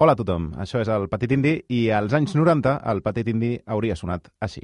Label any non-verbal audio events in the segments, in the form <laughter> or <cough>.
Hola a tothom, això és el Petit Indi i als anys 90 el Petit Indi hauria sonat així.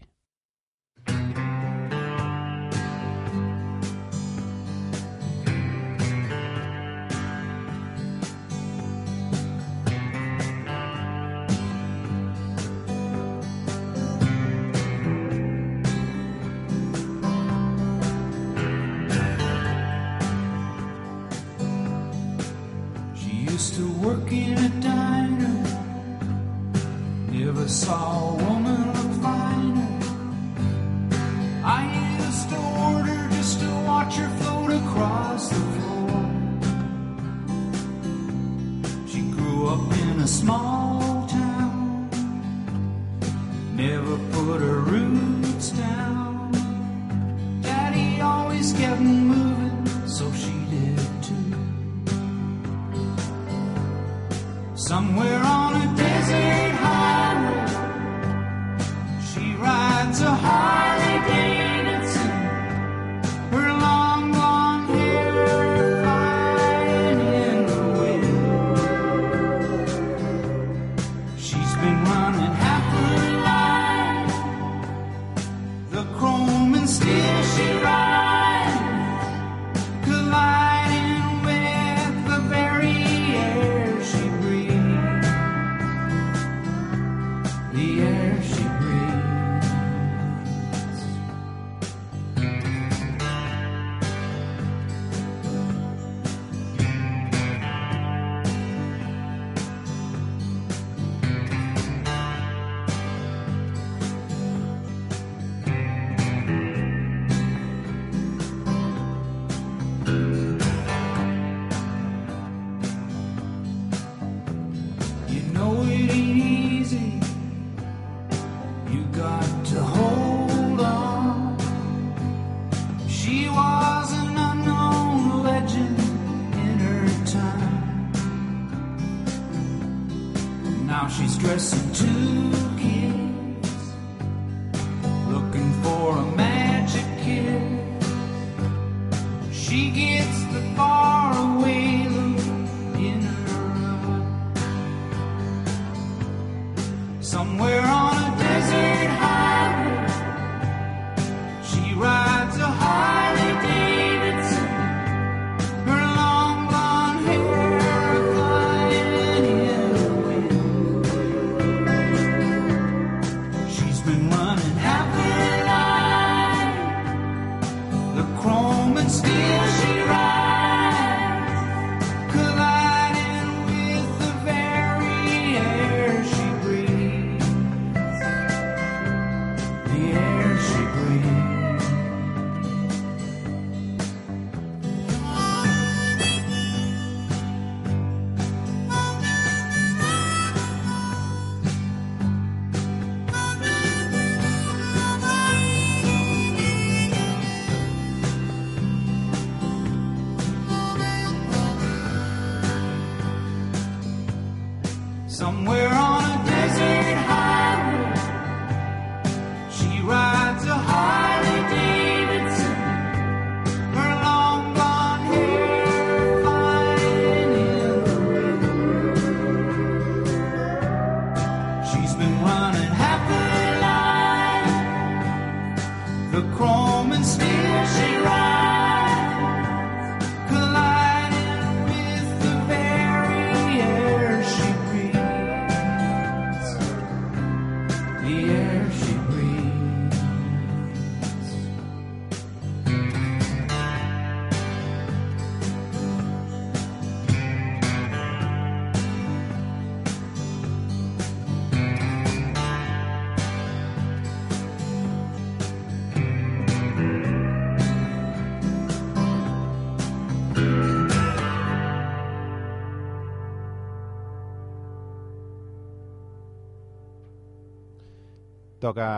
toca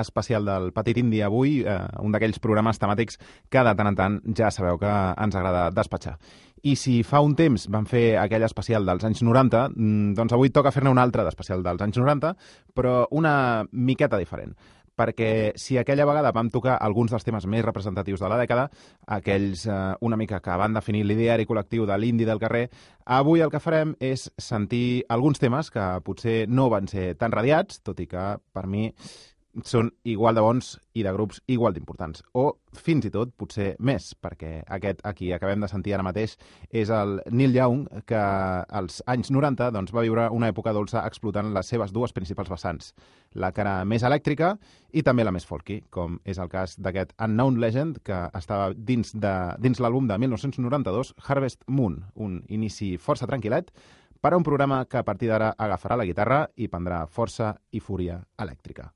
especial del Petit Indi avui, eh, un d'aquells programes temàtics que de tant en tant ja sabeu que ens agrada despatxar. I si fa un temps van fer aquell especial dels anys 90, mm, doncs avui toca fer-ne un altre d'especial dels anys 90, però una miqueta diferent perquè si aquella vegada vam tocar alguns dels temes més representatius de la dècada, aquells eh, una mica que van definir l'ideari col·lectiu de l'indi del carrer, avui el que farem és sentir alguns temes que potser no van ser tan radiats, tot i que per mi són igual de bons i de grups igual d'importants. O fins i tot, potser més, perquè aquest aquí acabem de sentir ara mateix és el Neil Young, que als anys 90 doncs, va viure una època dolça explotant les seves dues principals vessants, la cara més elèctrica i també la més folky, com és el cas d'aquest Unknown Legend, que estava dins, de, dins l'àlbum de 1992, Harvest Moon, un inici força tranquil·let, per a un programa que a partir d'ara agafarà la guitarra i prendrà força i fúria elèctrica.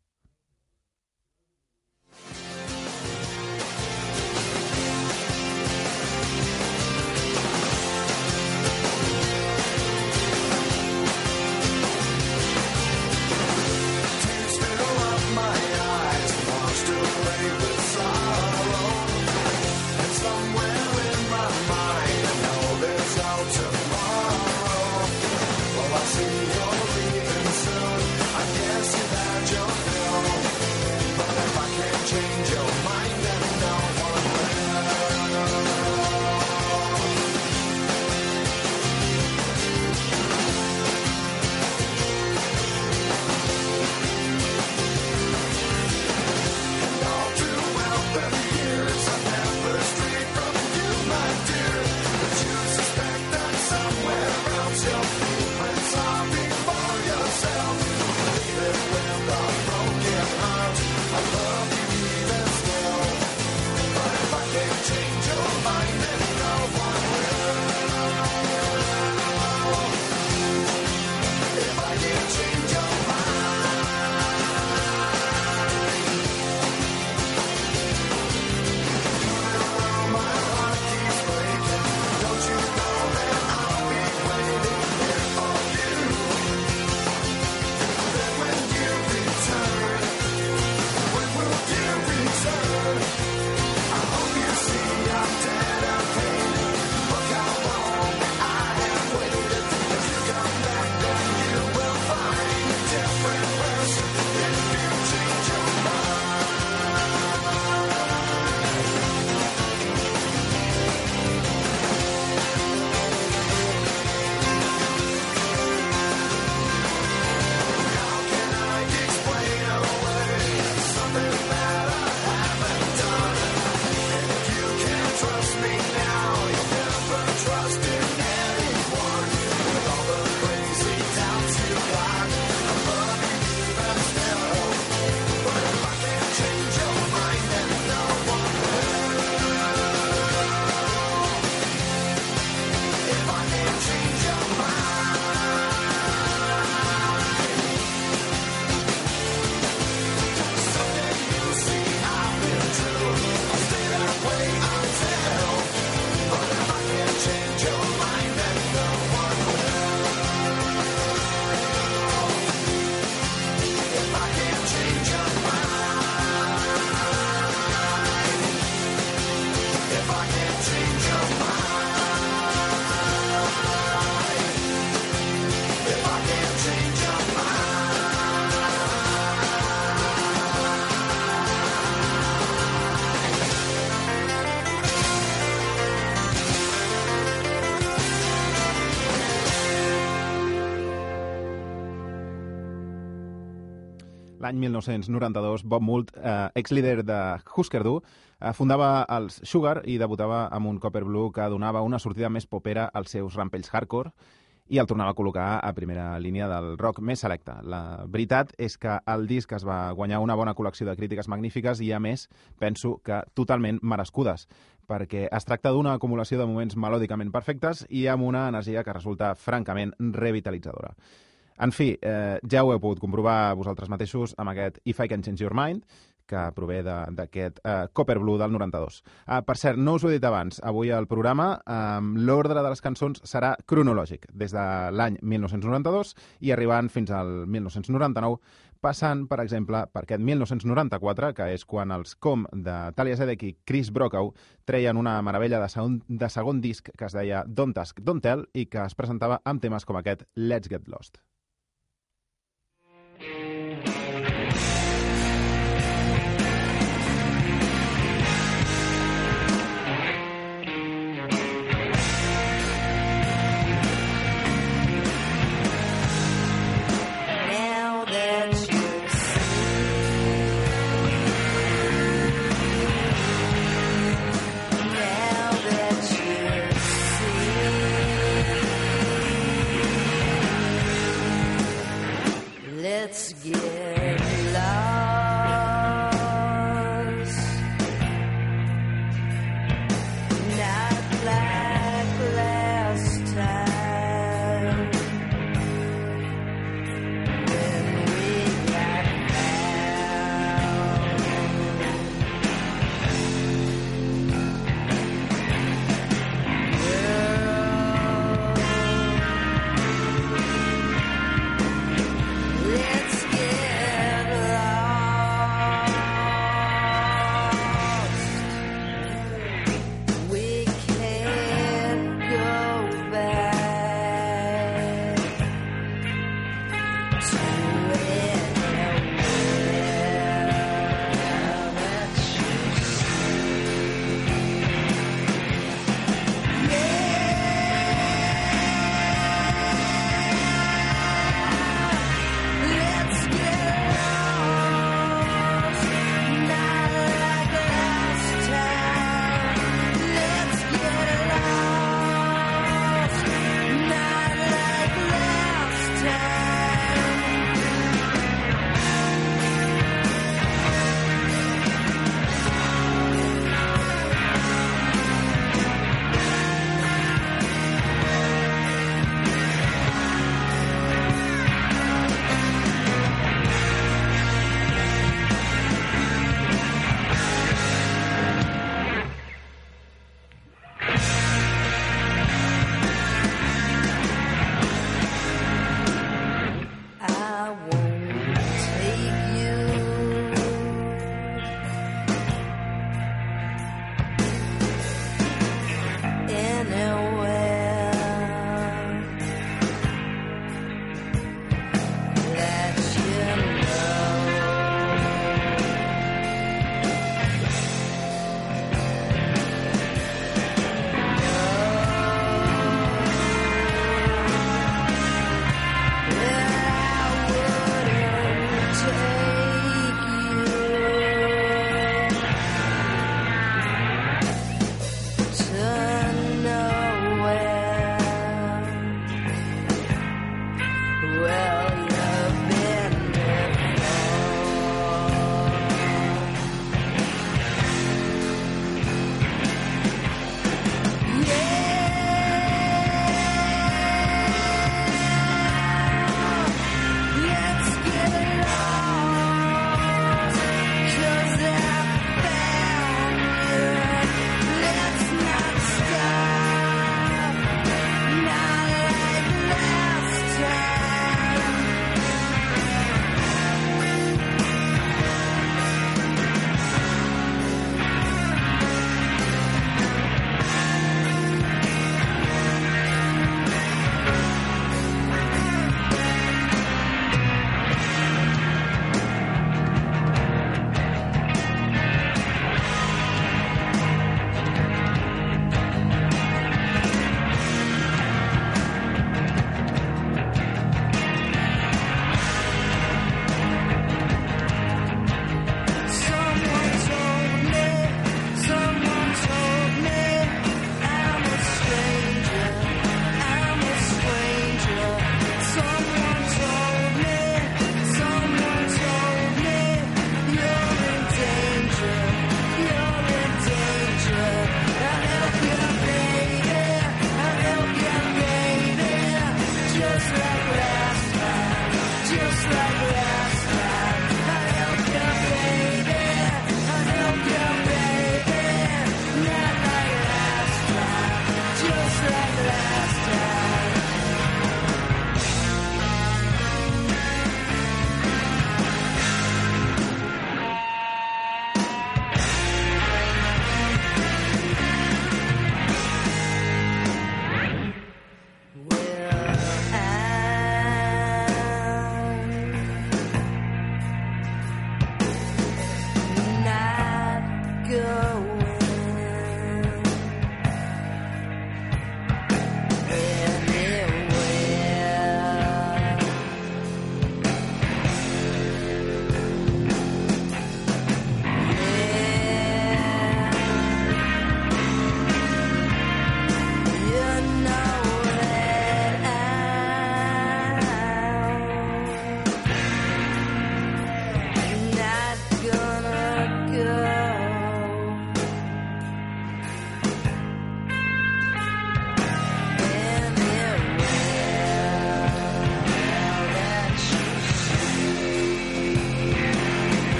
L'any 1992, Bob Mould, eh, ex-líder de Husker Du, eh, fundava els Sugar i debutava amb un Copper Blue que donava una sortida més popera als seus rampells hardcore i el tornava a col·locar a primera línia del rock més selecte. La veritat és que el disc es va guanyar una bona col·lecció de crítiques magnífiques i, a més, penso que totalment merescudes, perquè es tracta d'una acumulació de moments melòdicament perfectes i amb una energia que resulta francament revitalitzadora. En fi, eh, ja ho heu pogut comprovar vosaltres mateixos amb aquest If I Can Change Your Mind, que prové d'aquest eh, Copper Blue del 92. Ah, per cert, no us ho he dit abans, avui al programa eh, l'ordre de les cançons serà cronològic, des de l'any 1992 i arribant fins al 1999, passant, per exemple, per aquest 1994, que és quan els Com de Talia Zedek i Chris Brokaw treien una meravella de segon, de segon disc que es deia Don't Ask, Don't Tell i que es presentava amb temes com aquest Let's Get Lost. Thank you. Let's get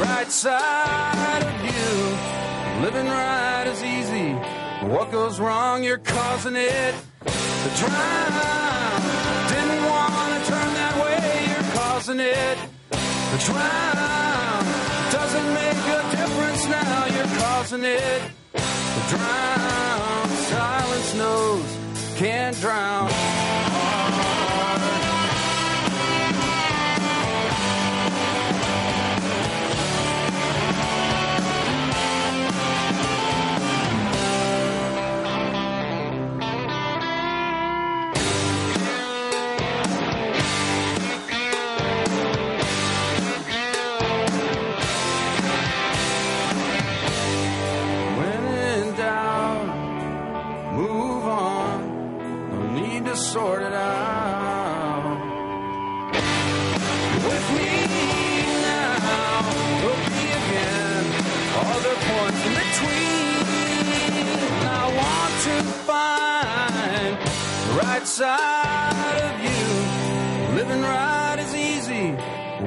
right side of you. Living right is easy. What goes wrong, you're causing it to drown. Didn't want to turn that way, you're causing it to drown. Doesn't make a difference now, you're causing it to drown. Silence knows, can't drown.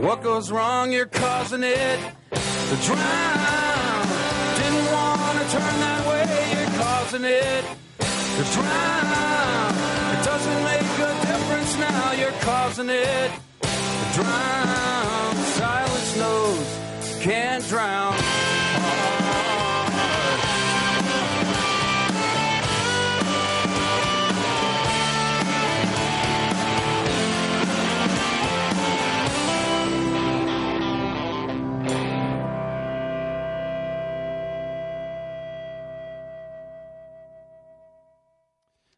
What goes wrong, you're causing it to drown. Didn't want to turn that way, you're causing it to drown. It doesn't make a difference now, you're causing it to drown. Silence knows, can't drown.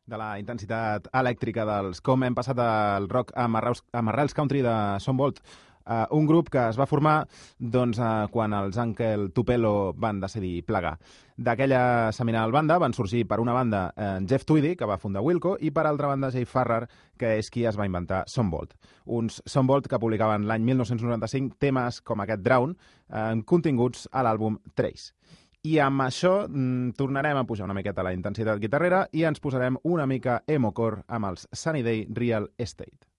De la intensitat elèctrica dels com hem passat al rock amb arrels, amb arrels country de Sonbolt, uh, un grup que es va formar doncs, uh, quan els Ankel Tupelo van decidir plegar. D'aquella seminal banda van sorgir per una banda eh, Jeff Tweedy, que va fundar Wilco, i per altra banda Jay Farrar, que és qui es va inventar Sonbolt. Uns Sonbolt que publicaven l'any 1995 temes com aquest Drown, eh, continguts a l'àlbum Trace. I amb això mm, tornarem a pujar una miqueta la intensitat guitarrera i ens posarem una mica emocore amb els Sunny Day Real Estate.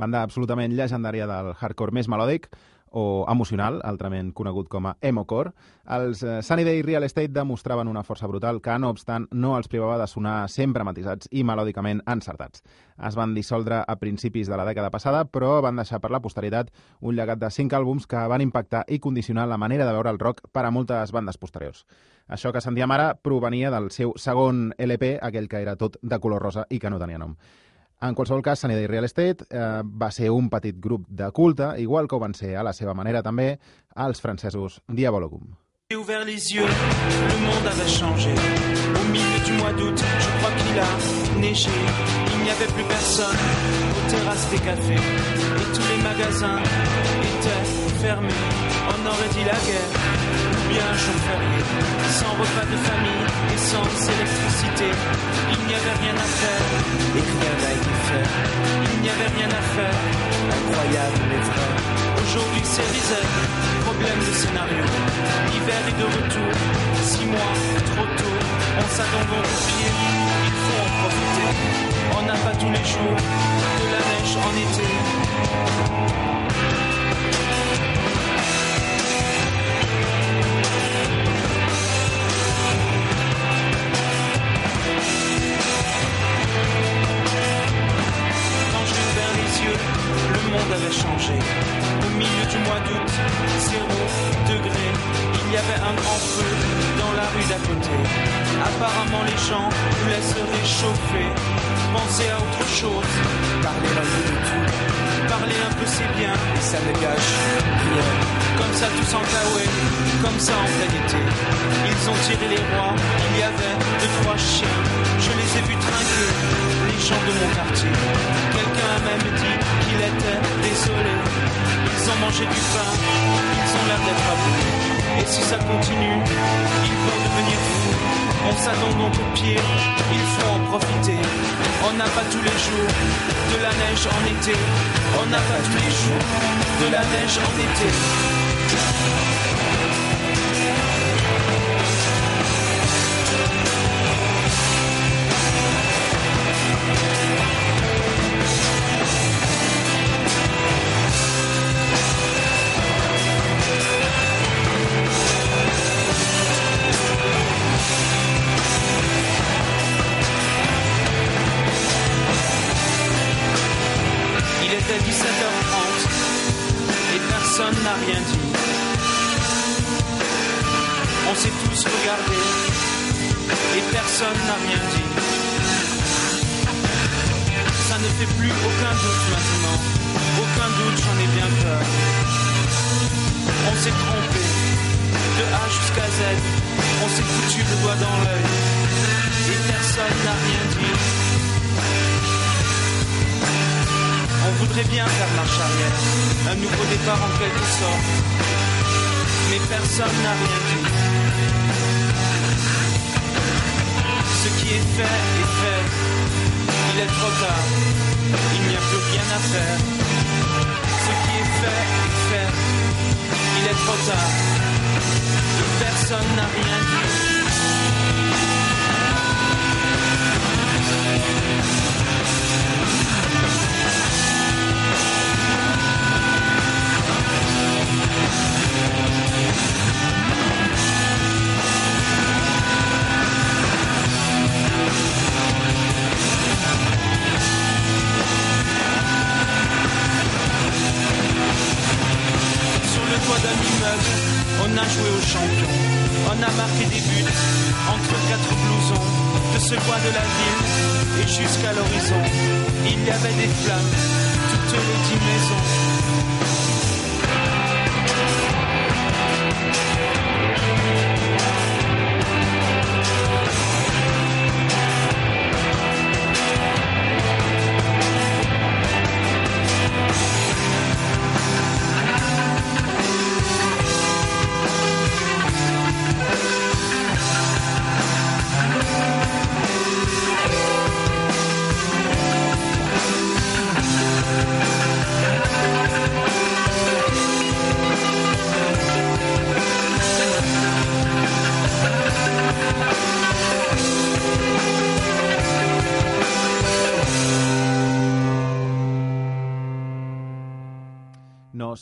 Banda absolutament llegendària del hardcore més melòdic, o emocional, altrament conegut com a emocore, els eh, Sunny Day Real Estate demostraven una força brutal que, no obstant, no els privava de sonar sempre matisats i melòdicament encertats. Es van dissoldre a principis de la dècada passada, però van deixar per la posteritat un llegat de cinc àlbums que van impactar i condicionar la manera de veure el rock per a moltes bandes posteriors. Això que sentíem ara provenia del seu segon LP, aquell que era tot de color rosa i que no tenia nom. En qualsevol cas, Sunny Day Real Estate eh, va ser un petit grup de culte, igual que ho van ser a la seva manera també els francesos Diabologum. J'ai ouvert les yeux, le monde avait changé. Au milieu du mois d'août, je crois qu'il a neigé. Il n'y avait plus personne aux terrasses des cafés. Et tous les magasins étaient On aurait dit la guerre, ou bien un jour férié. Sans repas de famille et sans électricité. Il n'y avait rien à faire, et rien n'a été. Il n'y avait rien à faire, incroyable mais vrai. Aujourd'hui c'est reset, problème de scénario. L'hiver est de retour, six mois, trop tôt. On s'attend donc pire, il faut en profiter. On n'a pas tous les jours de la neige en été. Avait changé. Au milieu du mois d'août, zéro degré. Il y avait un grand feu dans la rue d'à côté. Apparemment, les gens voulaient se réchauffer. Penser à autre chose. Parler un peu de tout. Parler un peu, c'est bien. Et ça ne gâche rien. Comme ça, tous en caouet. Comme ça, en plein été. Ils ont tiré les rois. Il y avait deux, trois chiens. Je les ai vus trinquer. Les gens de mon quartier. Même dit qu'il était désolé. Ils ont mangé du pain, ils ont l'air d'être abonnés. Et si ça continue, ils vont devenir fous. On s'attend donc au pire, il faut en profiter. On n'a pas tous les jours de la neige en été. On n'a pas tous les jours de la neige en été. Personne n'a rien dit. Ça ne fait plus aucun doute maintenant. Aucun doute, j'en ai bien peur. On s'est trompé. De A jusqu'à Z, on s'est foutu le doigt dans l'œil. Et personne n'a rien dit. On voudrait bien faire marche arrière, un nouveau départ en quelque sorte. Mais personne n'a rien dit. Ce qui est fait est fait. Il est trop tard. Il n'y a plus rien à faire. Ce qui est fait est fait. Il est trop tard. Personne n'a rien dit.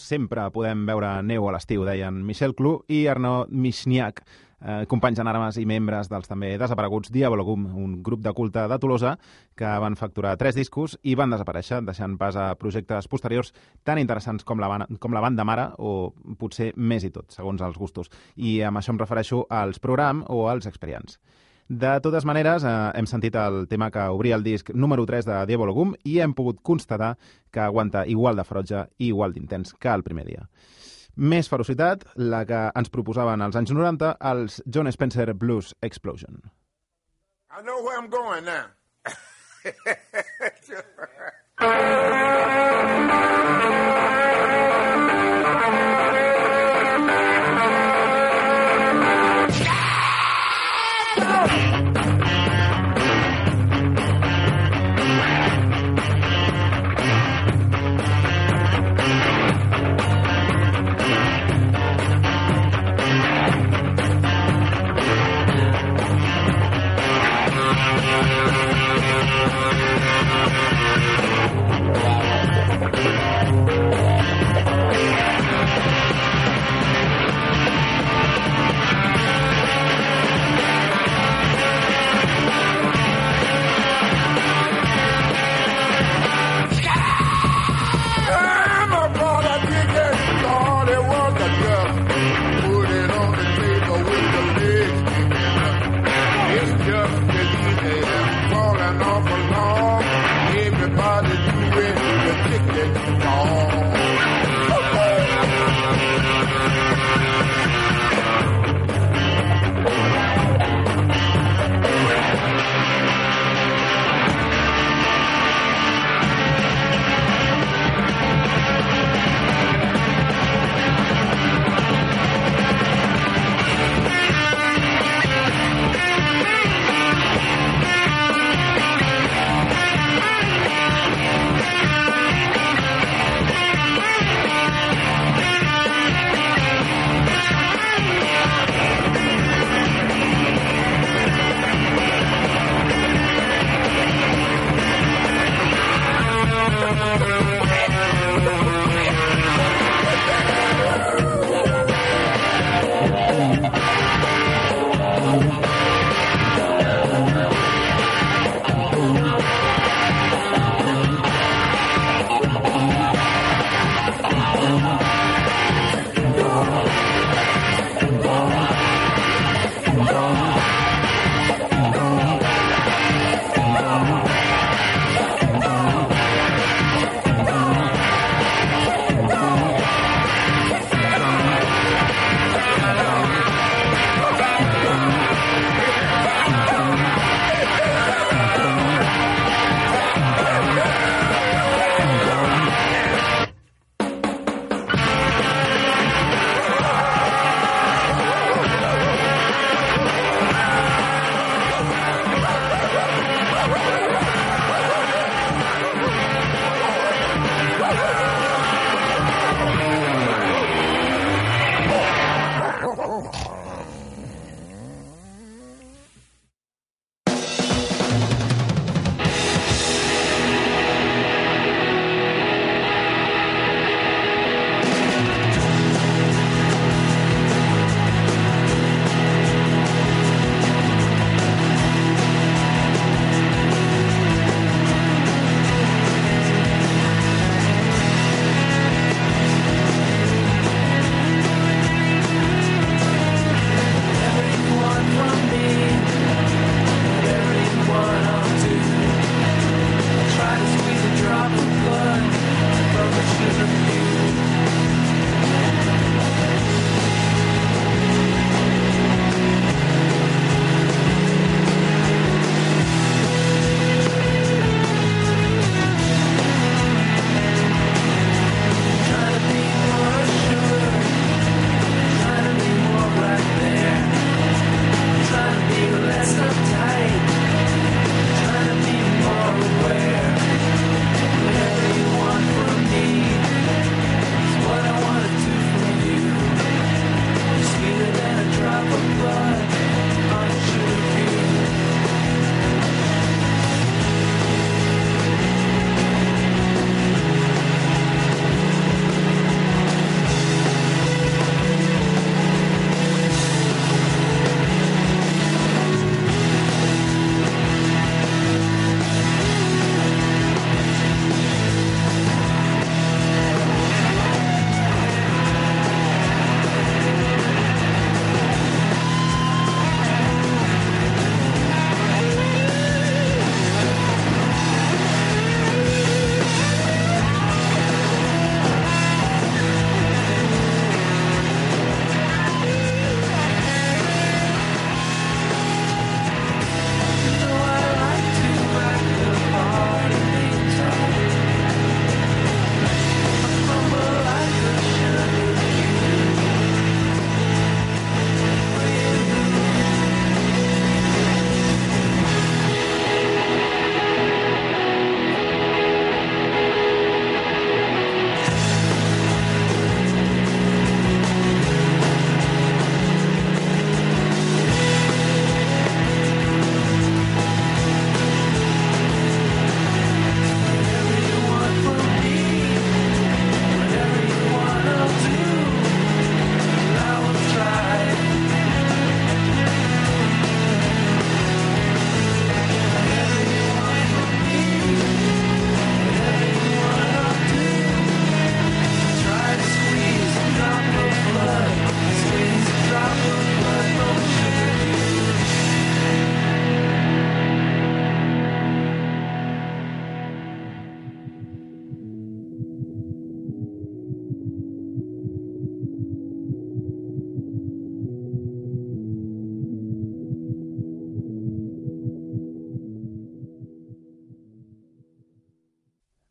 Sempre podem veure neu a l'estiu, deien Michel Clou i Arnaud Michniak, eh, companys en armes i membres dels també desapareguts Diabologum, un grup de culte de Tolosa que van facturar tres discos i van desaparèixer, deixant pas a projectes posteriors tan interessants com la, com la banda mare o potser més i tot, segons els gustos. I amb això em refereixo als Program o als Experience. De totes maneres, eh, hem sentit el tema que obria el disc número 3 de Diabologum i hem pogut constatar que aguanta igual de ferotge i igual d'intens que el primer dia. Més ferocitat, la que ens proposaven als anys 90 els John Spencer Blues Explosion. I know where I'm going now. <laughs>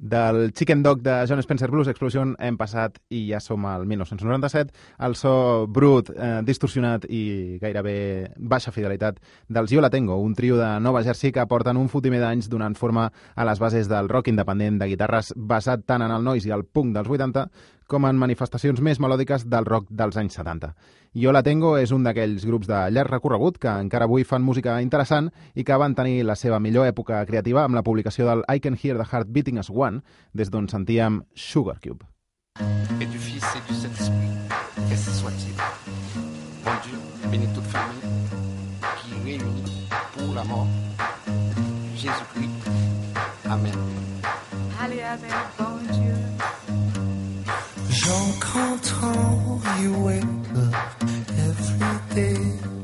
Del Chicken Dog de John Spencer Blues Explosion hem passat i ja som al 1997, el so brut, eh, distorsionat i gairebé baixa fidelitat dels Yo La Tengo, un trio de Nova Jersey que porten un fotimer d'anys donant forma a les bases del rock independent de guitarres basat tant en el noise i el punk dels 80 com en manifestacions més melòdiques del rock dels anys 70. Yo La Tengo és un d'aquells grups de llarg recorregut que encara avui fan música interessant i que van tenir la seva millor època creativa amb la publicació del I Can Hear the Heart Beating as One, des d'on sentíem Sugar Cube. et du Fils et du Saint-Esprit, qu'ainsi soit-il. Bon Dieu, bénis toute famille qui réunit pour la mort Jean Cantran, you wake up every day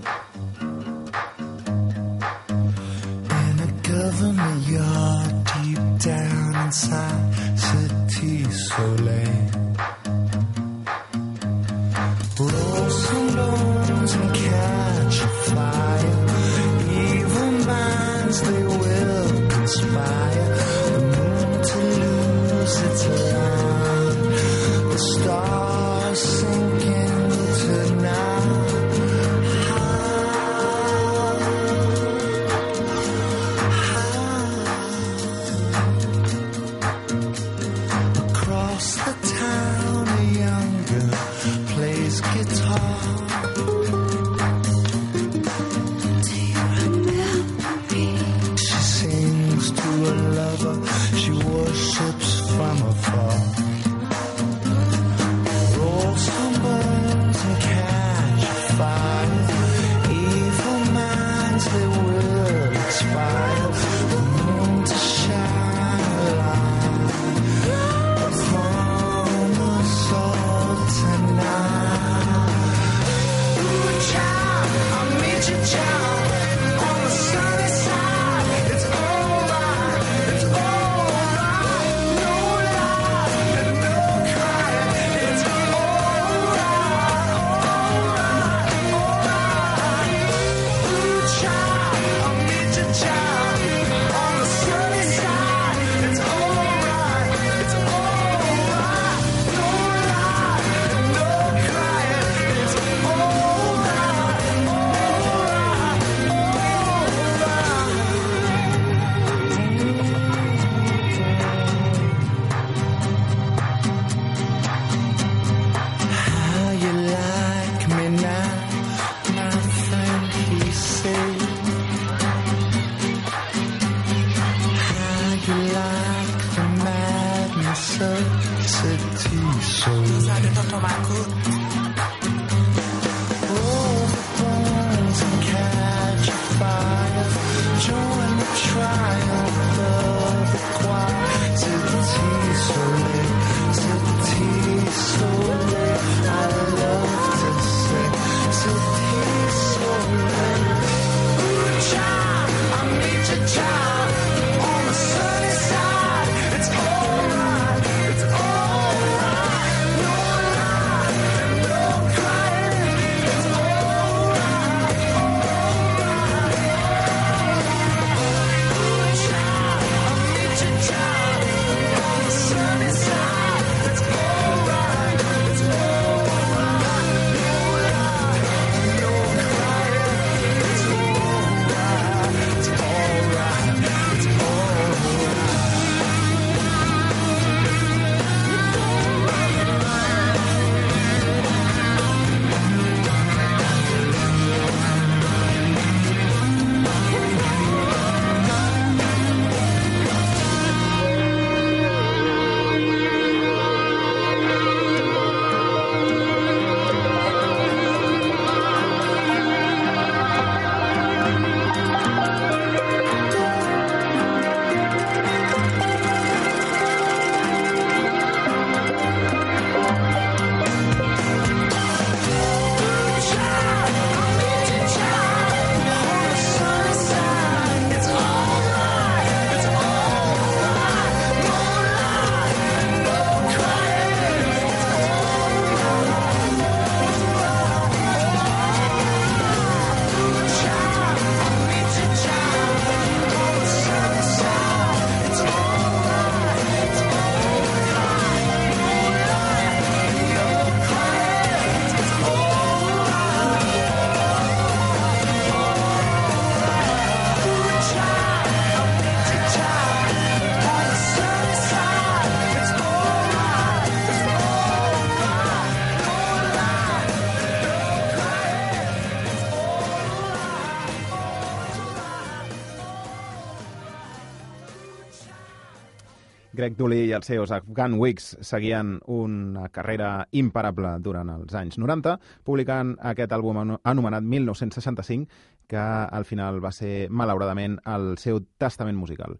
Greg Dooley i els seus Afghan Wigs seguien una carrera imparable durant els anys 90, publicant aquest àlbum ano- anomenat 1965, que al final va ser, malauradament, el seu testament musical.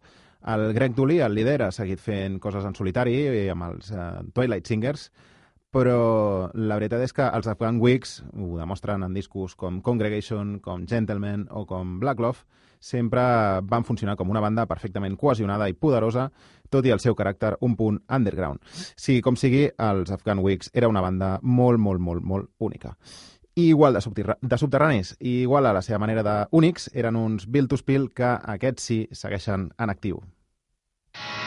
El Greg Dooley, el líder, ha seguit fent coses en solitari eh, amb els eh, Twilight Singers, però la veritat és que els Afghan Wigs ho demostren en discos com Congregation, com Gentleman o com Black Love, sempre van funcionar com una banda perfectament cohesionada i poderosa, tot i el seu caràcter un punt underground. Sigui com sigui, els Afghan Wigs era una banda molt, molt, molt, molt única. I igual de, subterra de subterranis, i igual a la seva manera d'únics, eren uns Bill to Spill que aquests sí segueixen en actiu. Thank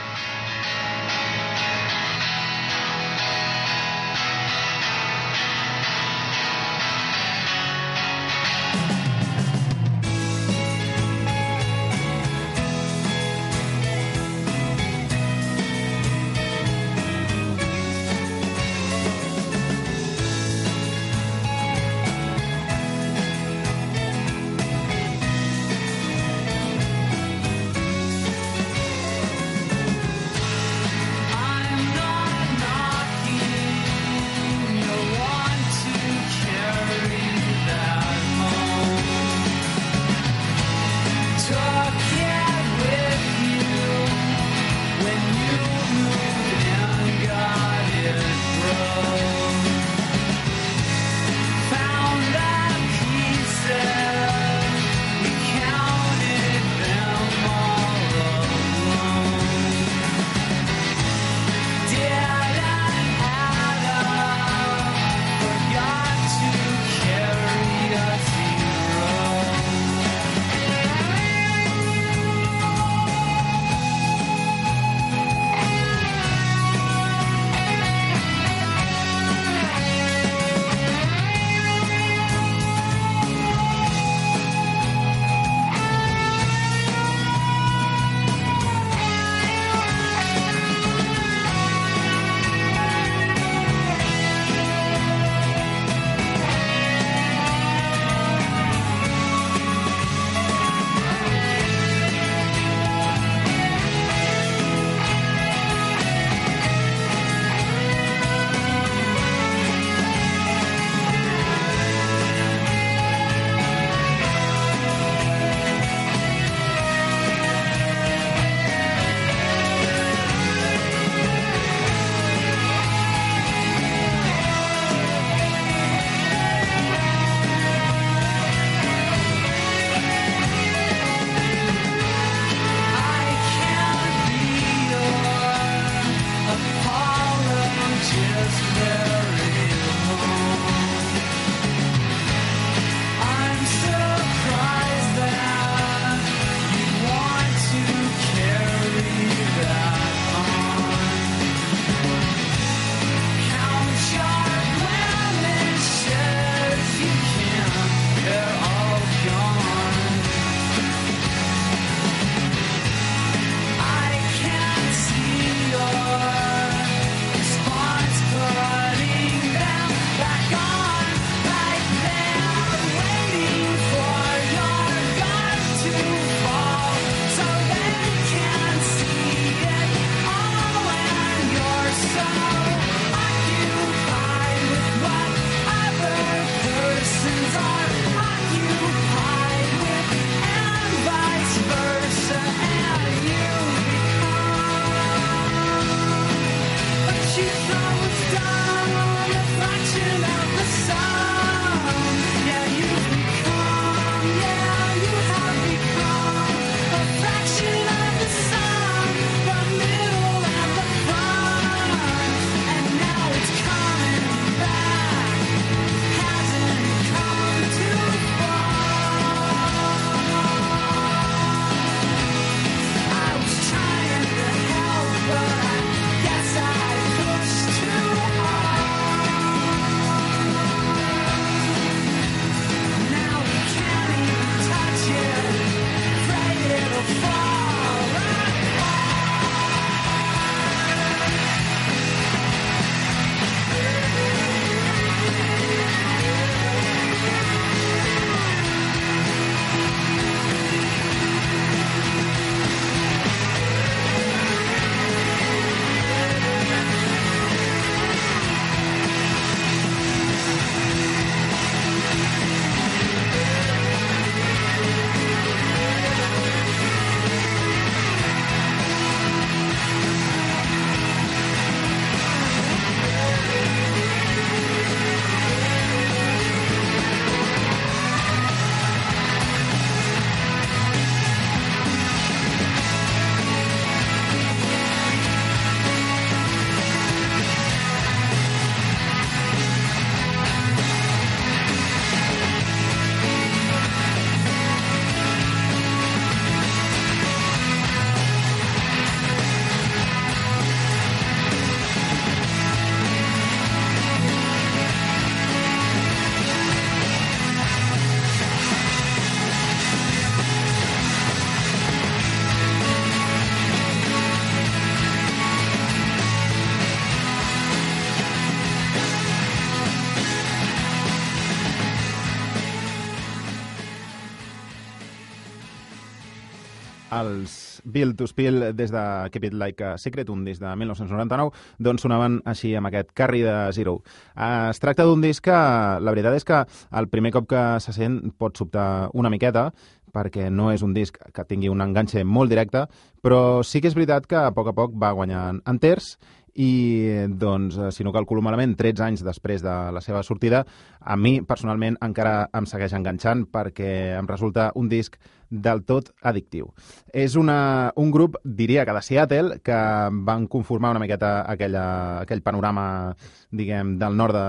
els Bill to Spill des de Keep It Like a Secret, un disc de 1999, doncs sonaven així amb aquest Carry de Zero. Eh, Es tracta d'un disc que, la veritat és que el primer cop que se sent pot sobtar una miqueta, perquè no és un disc que tingui un enganxe molt directe, però sí que és veritat que a poc a poc va guanyant enters i, doncs, eh, si no calculo malament, 13 anys després de la seva sortida, a mi, personalment, encara em segueix enganxant perquè em resulta un disc del tot addictiu. És una, un grup, diria que de Seattle, que van conformar una miqueta aquella, aquell panorama, diguem, del nord de,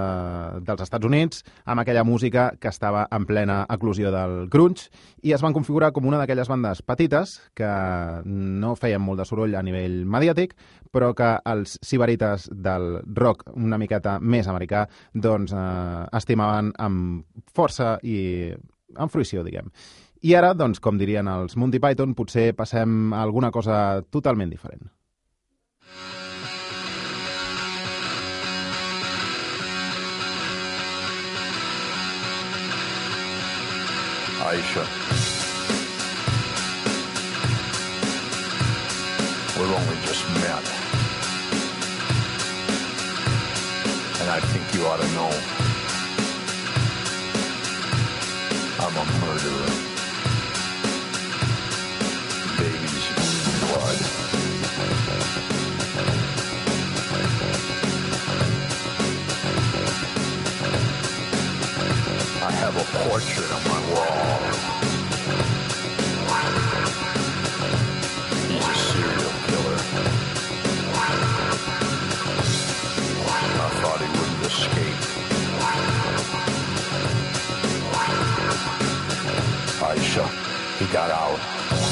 dels Estats Units, amb aquella música que estava en plena eclosió del grunge, i es van configurar com una d'aquelles bandes petites que no feien molt de soroll a nivell mediàtic, però que els sibarites del rock una miqueta més americà doncs eh, estimaven amb força i amb fruïció, diguem. I ara, doncs, com dirien els Monty Python, potser passem a alguna cosa totalment diferent. Aisha. We've only just met. And I think you ought to know. I'm a murderer. Portrait on my wall. He's a serial killer. I thought he wouldn't escape. Aisha, he got out.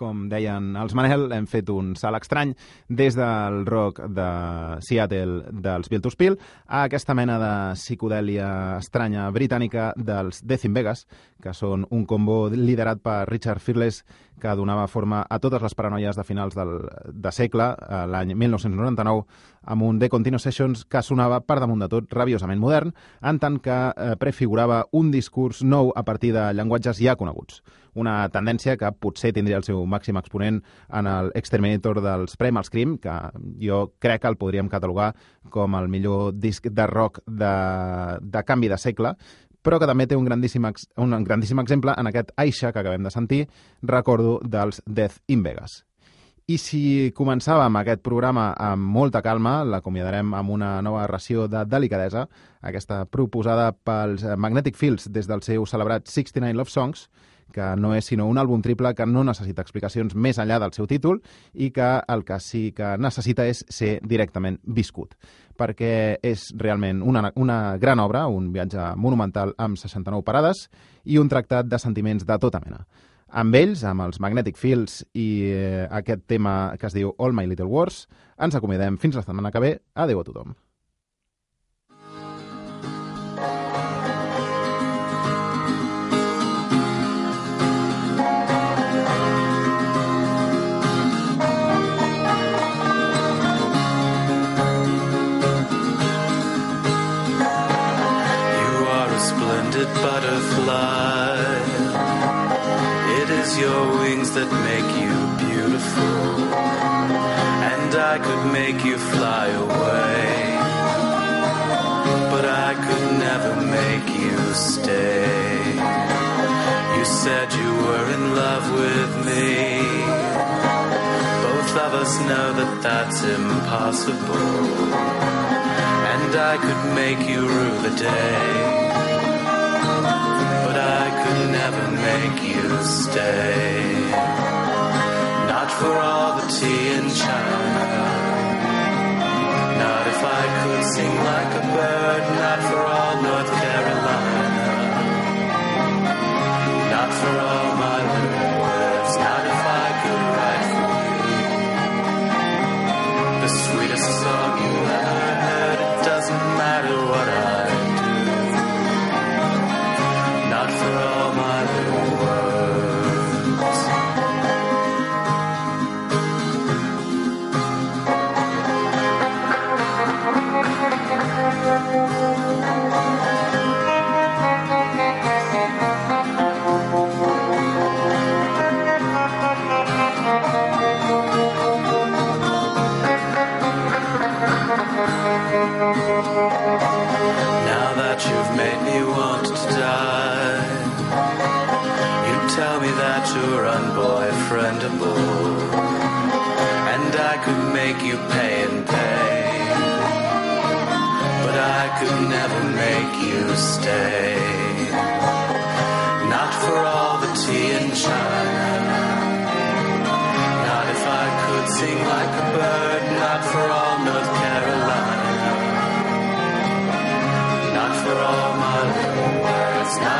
Com deien els Manel, hem fet un salt estrany des del rock de Seattle dels Bill Spill a aquesta mena de psicodèlia estranya britànica dels Death in Vegas, que són un combo liderat per Richard Fearless que donava forma a totes les paranoies de finals del, de segle, eh, l'any 1999, amb un The Continuous Sessions que sonava per damunt de tot rabiosament modern, en tant que eh, prefigurava un discurs nou a partir de llenguatges ja coneguts. Una tendència que potser tindria el seu màxim exponent en el Exterminator dels Primal Scream, que jo crec que el podríem catalogar com el millor disc de rock de, de canvi de segle, però que també té un grandíssim, un grandíssim exemple en aquest Aisha que acabem de sentir, recordo, dels Death in Vegas. I si començàvem aquest programa amb molta calma, l'acomiadarem amb una nova ració de delicadesa, aquesta proposada pels Magnetic Fields des del seu celebrat 69 Love Songs, que no és sinó un àlbum triple que no necessita explicacions més enllà del seu títol i que el que sí que necessita és ser directament viscut perquè és realment una, una gran obra, un viatge monumental amb 69 parades i un tractat de sentiments de tota mena. Amb ells, amb els Magnetic Fields i eh, aquest tema que es diu All My Little Wars, ens acomiadem fins la setmana que ve. Adéu a tothom. It is your wings that make you beautiful. And I could make you fly away. But I could never make you stay. You said you were in love with me. Both of us know that that's impossible and I could make you rue the day. Could never make you stay. Not for all the tea in China. Not if I could sing like a bird. Not for all you stay. Not for all the tea in China. Not if I could sing like a bird, not for all North Carolina. Not for all my little words, not